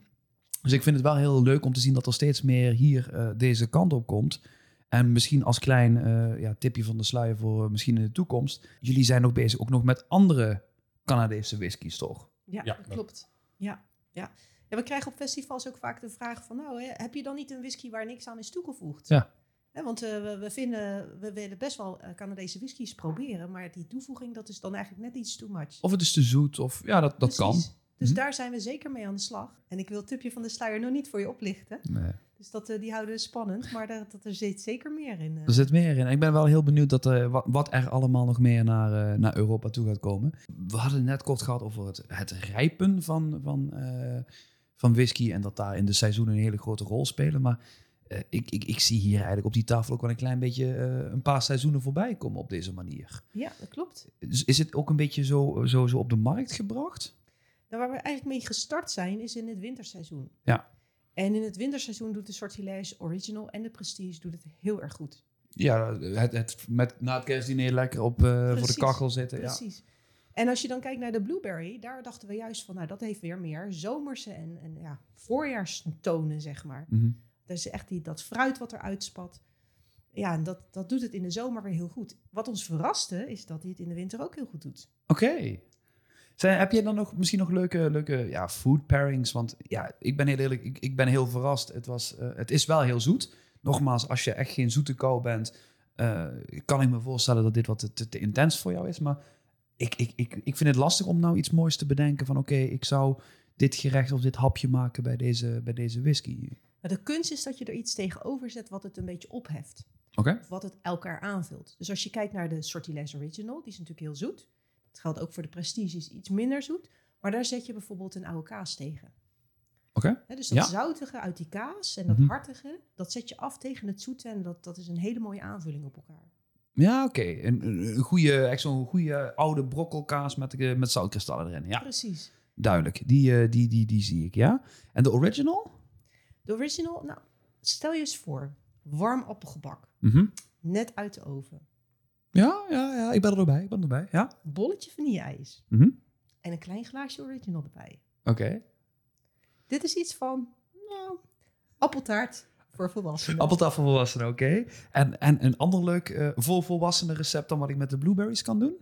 dus ik vind het wel heel leuk om te zien dat er steeds meer hier eh, deze kant op komt. En misschien als klein eh, ja, tipje van de sluier voor misschien in de toekomst. Jullie zijn ook bezig ook nog met andere Canadese whiskies, toch? Ja, Ja, klopt. Ja, ja. Ja, we krijgen op festivals ook vaak de vraag van... nou, heb je dan niet een whisky waar niks aan is toegevoegd? Ja. Want eh, we, we, vinden, we willen best wel eh, Canadese whiskies proberen... maar die toevoeging, dat is dan eigenlijk net iets too much. Of het is te zoet, of ja, dat, dat kan. Dus Mhm. daar zijn we zeker mee aan de slag. En ik wil het tipje van de sluier nog niet voor je oplichten. Nee. Dus dat, eh, die houden we spannend. Maar dat, dat er zit zeker meer in. Er zit meer in. Ik ben wel heel benieuwd dat, wat, wat er allemaal nog meer naar, naar Europa toe gaat komen. We hadden het net kort gehad over het, het rijpen van, van, van whisky. En dat daar in de seizoenen een hele grote rol spelen. Maar eh, ik, ik, ik zie hier eigenlijk op die tafel ook wel een klein beetje eh, een paar seizoenen voorbij komen op deze manier. Ja, dat klopt. Dus is het ook een beetje zo, zo, zo op de markt gebracht? Nou, waar we eigenlijk mee gestart zijn, is in het winterseizoen. Ja. En in het winterseizoen doet de Sortilège Original en de Prestige doet het heel erg goed. Ja, het, het, met, na het kerstdiner lekker op, eh, voor de Precies, kachel zitten. Ja. En als je dan kijkt naar de Blueberry, daar dachten we juist van, nou, dat heeft weer meer zomerse en, en ja, voorjaarstonen, zeg maar. Mhm. Dat is echt die, dat fruit wat er uitspat. Ja, en dat, dat doet het in de zomer weer heel goed. Wat ons verraste, is dat hij het in de winter ook heel goed doet. Oké. Zijn, heb je dan nog misschien nog leuke, leuke ja, food pairings? Want ja, ik ben heel eerlijk, ik, ik ben heel verrast. Het, was, eh, het is wel heel zoet. Nogmaals, als je echt geen zoete kou bent, eh, kan ik me voorstellen dat dit wat te, te intens voor jou is. Maar ik, ik, ik, ik vind het lastig om nou iets moois te bedenken van oké, ik zou dit gerecht of dit hapje maken bij deze, bij deze whisky. Maar de kunst is dat je er iets tegenover zet wat het een beetje opheft. Oké? Of wat het elkaar aanvult. Dus als je kijkt naar de Sortilège Original, die is natuurlijk heel zoet. Het geldt ook voor de Prestige, is iets minder zoet. Maar daar zet je bijvoorbeeld een oude kaas tegen. Oké. Dus dat Ja. zoutige uit die kaas en dat Mhm. hartige, dat zet je af tegen het zoete. En dat, dat is een hele mooie aanvulling op elkaar. Ja, oké. Een, een, een goede, echt zo'n goede oude brokkelkaas met, eh, met zoutkristallen erin. Ja, Precies. duidelijk. Die, eh, die, die, die zie ik, ja. En de original? De original, nou, stel je eens voor. Warm appelgebak. Mhm. Net uit de oven. Ja, ja, ja, ik ben erbij. Ik ben erbij. Ja. Bolletje vanille-ijs. Mhm. En een klein glaasje original erbij. Oké. Dit is iets van, nou, appeltaart voor volwassenen. Appeltafel voor volwassenen, oké. En, en een ander leuk voor volwassenen recept dan wat ik met de blueberries kan doen?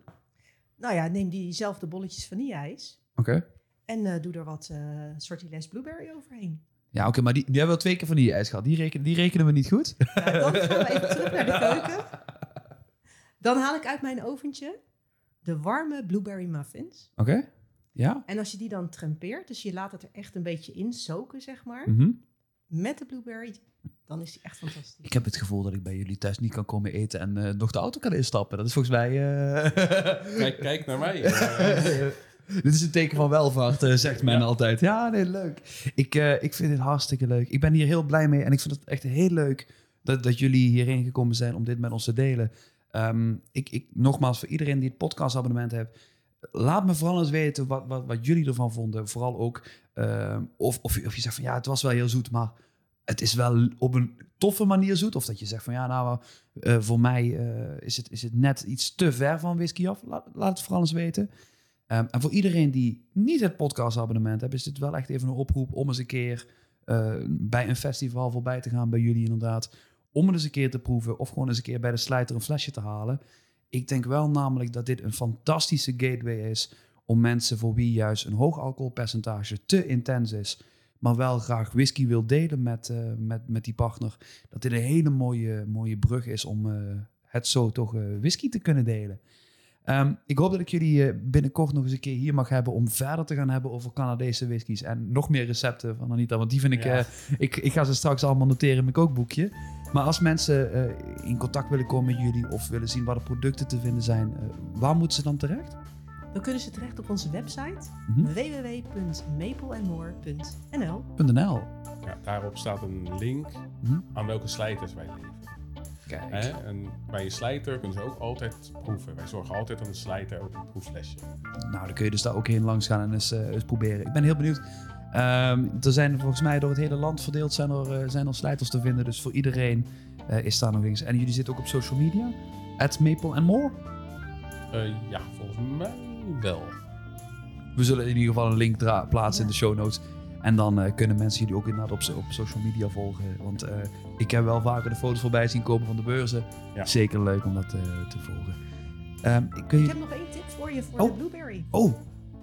Nou ja, neem diezelfde bolletjes vanille-ijs. Oké. En eh, doe er wat eh Sortilège blueberry overheen. Ja, oké, maar die, die hebben we twee keer van die ijs gehad. Die rekenen, die rekenen we niet goed. Nou, dan gaan we even terug naar de keuken. Dan haal ik uit mijn oventje de warme blueberry muffins. Oké. Ja. En als je die dan trempeert, dus je laat het er echt een beetje in soken, zeg maar. Mhm. Met de blueberry, dan is die echt fantastisch. Ik heb het gevoel dat ik bij jullie thuis niet kan komen eten en eh, nog de auto kan instappen. Dat is volgens mij... eh, kijk, kijk naar mij. Eh, Dit is een teken van welvaart, zegt men Ja. altijd. Ja, nee, leuk. Ik, eh, ik vind dit hartstikke leuk. Ik ben hier heel blij mee en ik vind het echt heel leuk dat, dat jullie hierheen gekomen zijn om dit met ons te delen. Ehm, ik, ik, nogmaals, voor iedereen die het podcastabonnement heeft, laat me vooral eens weten wat, wat, wat jullie ervan vonden. Vooral ook ehm, of, of, je, of je zegt van ja, het was wel heel zoet, maar het is wel op een toffe manier zoet. Of dat je zegt van ja, nou, eh, voor mij eh, is, het, is het net iets te ver van whisky af. Laat, laat het vooral eens weten. Ehm, en voor iedereen die niet het podcastabonnement heeft, is dit wel echt even een oproep om eens een keer eh, bij een festival voorbij te gaan bij jullie inderdaad. Om het eens een keer te proeven of gewoon eens een keer bij de slijter een flesje te halen. Ik denk wel namelijk dat dit een fantastische gateway is om mensen voor wie juist een hoog alcoholpercentage te intens is, maar wel graag whisky wil delen met, eh, met, met die partner, dat dit een hele mooie, mooie brug is om eh, het zo toch eh, whisky te kunnen delen. Ehm, ik hoop dat ik jullie binnenkort nog eens een keer hier mag hebben om verder te gaan hebben over Canadese whiskies en nog meer recepten van Anita, want die vind ik, Ja. ik, ik ga ze straks allemaal noteren in mijn kookboekje. Maar als mensen in contact willen komen met jullie of willen zien waar de producten te vinden zijn, waar moeten ze dan terecht? Dan kunnen ze terecht op onze website www.mapleandmore.nl. .nl. Ja, daarop staat een link Mhm. aan welke slijters wij leveren. Kijk. Hè? En bij een slijter kunnen ze ook altijd proeven. Wij zorgen altijd aan de slijter ook een proefflesje. Nou, dan kun je dus daar ook heen langs gaan en eens, eh, eens proberen. Ik ben heel benieuwd. Ehm, er zijn volgens mij door het hele land verdeeld zijn er, eh, zijn er slijters te vinden. Dus voor iedereen eh, is daar nog eens. En jullie zitten ook op social media? At Maple and More? Eh, ja, volgens mij wel. We zullen in ieder geval een link plaatsen in de show notes. En dan eh, kunnen mensen jullie ook inderdaad op, op social media volgen. Want eh, ik heb wel vaker de foto's voorbij zien komen van de beurzen. Ja. Zeker leuk om dat eh, te volgen. Ehm, kun Ik je... heb nog één tip voor je voor Oh. de blueberry. Oh,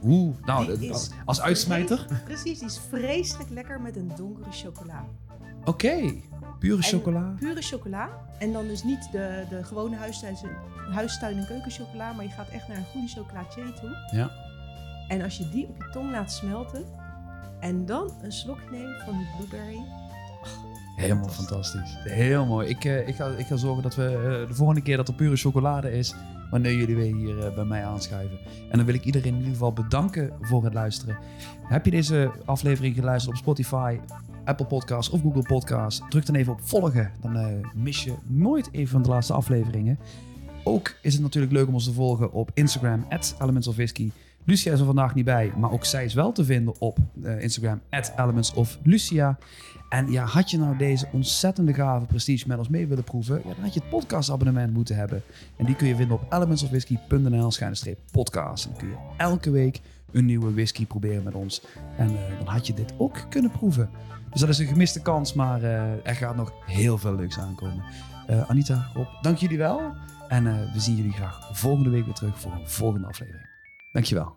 oeh. Nou, als, als uitsmijter. Precies, die is vreselijk lekker met een donkere chocola. Oké, pure En chocola. Pure chocola. En dan dus niet de, de gewone huistuin, huistuin- en keukenchocola, maar je gaat echt naar een goede chocolatier toe. Ja. En als je die op je tong laat smelten en dan een slokje neemt van die blueberry. Helemaal fantastisch. Heel mooi. Ik, eh, ik, ga, ik ga zorgen dat we eh, de volgende keer dat er pure chocolade is, wanneer jullie weer hier eh, bij mij aanschuiven. En dan wil ik iedereen in ieder geval bedanken voor het luisteren. Heb je deze aflevering geluisterd op Spotify, Apple Podcasts of Google Podcasts? Druk dan even op volgen. Dan eh, mis je nooit een van de laatste afleveringen. Ook is het natuurlijk leuk om ons te volgen op Instagram, Elements of Whisky. Lucia is er vandaag niet bij, maar ook zij is wel te vinden op eh, Instagram, Elements of Lucia. En ja, had je nou deze ontzettende gave prestige met ons mee willen proeven, ja, dan had je het podcastabonnement moeten hebben. En die kun je vinden op elementsofwhisky.nl podcast. En dan kun je elke week een nieuwe whisky proberen met ons. En eh, dan had je dit ook kunnen proeven. Dus dat is een gemiste kans, maar eh, er gaat nog heel veel leuks aankomen. Eh, Anita, Rob, dank jullie wel. En eh, we zien jullie graag volgende week weer terug voor een volgende aflevering. Dankjewel.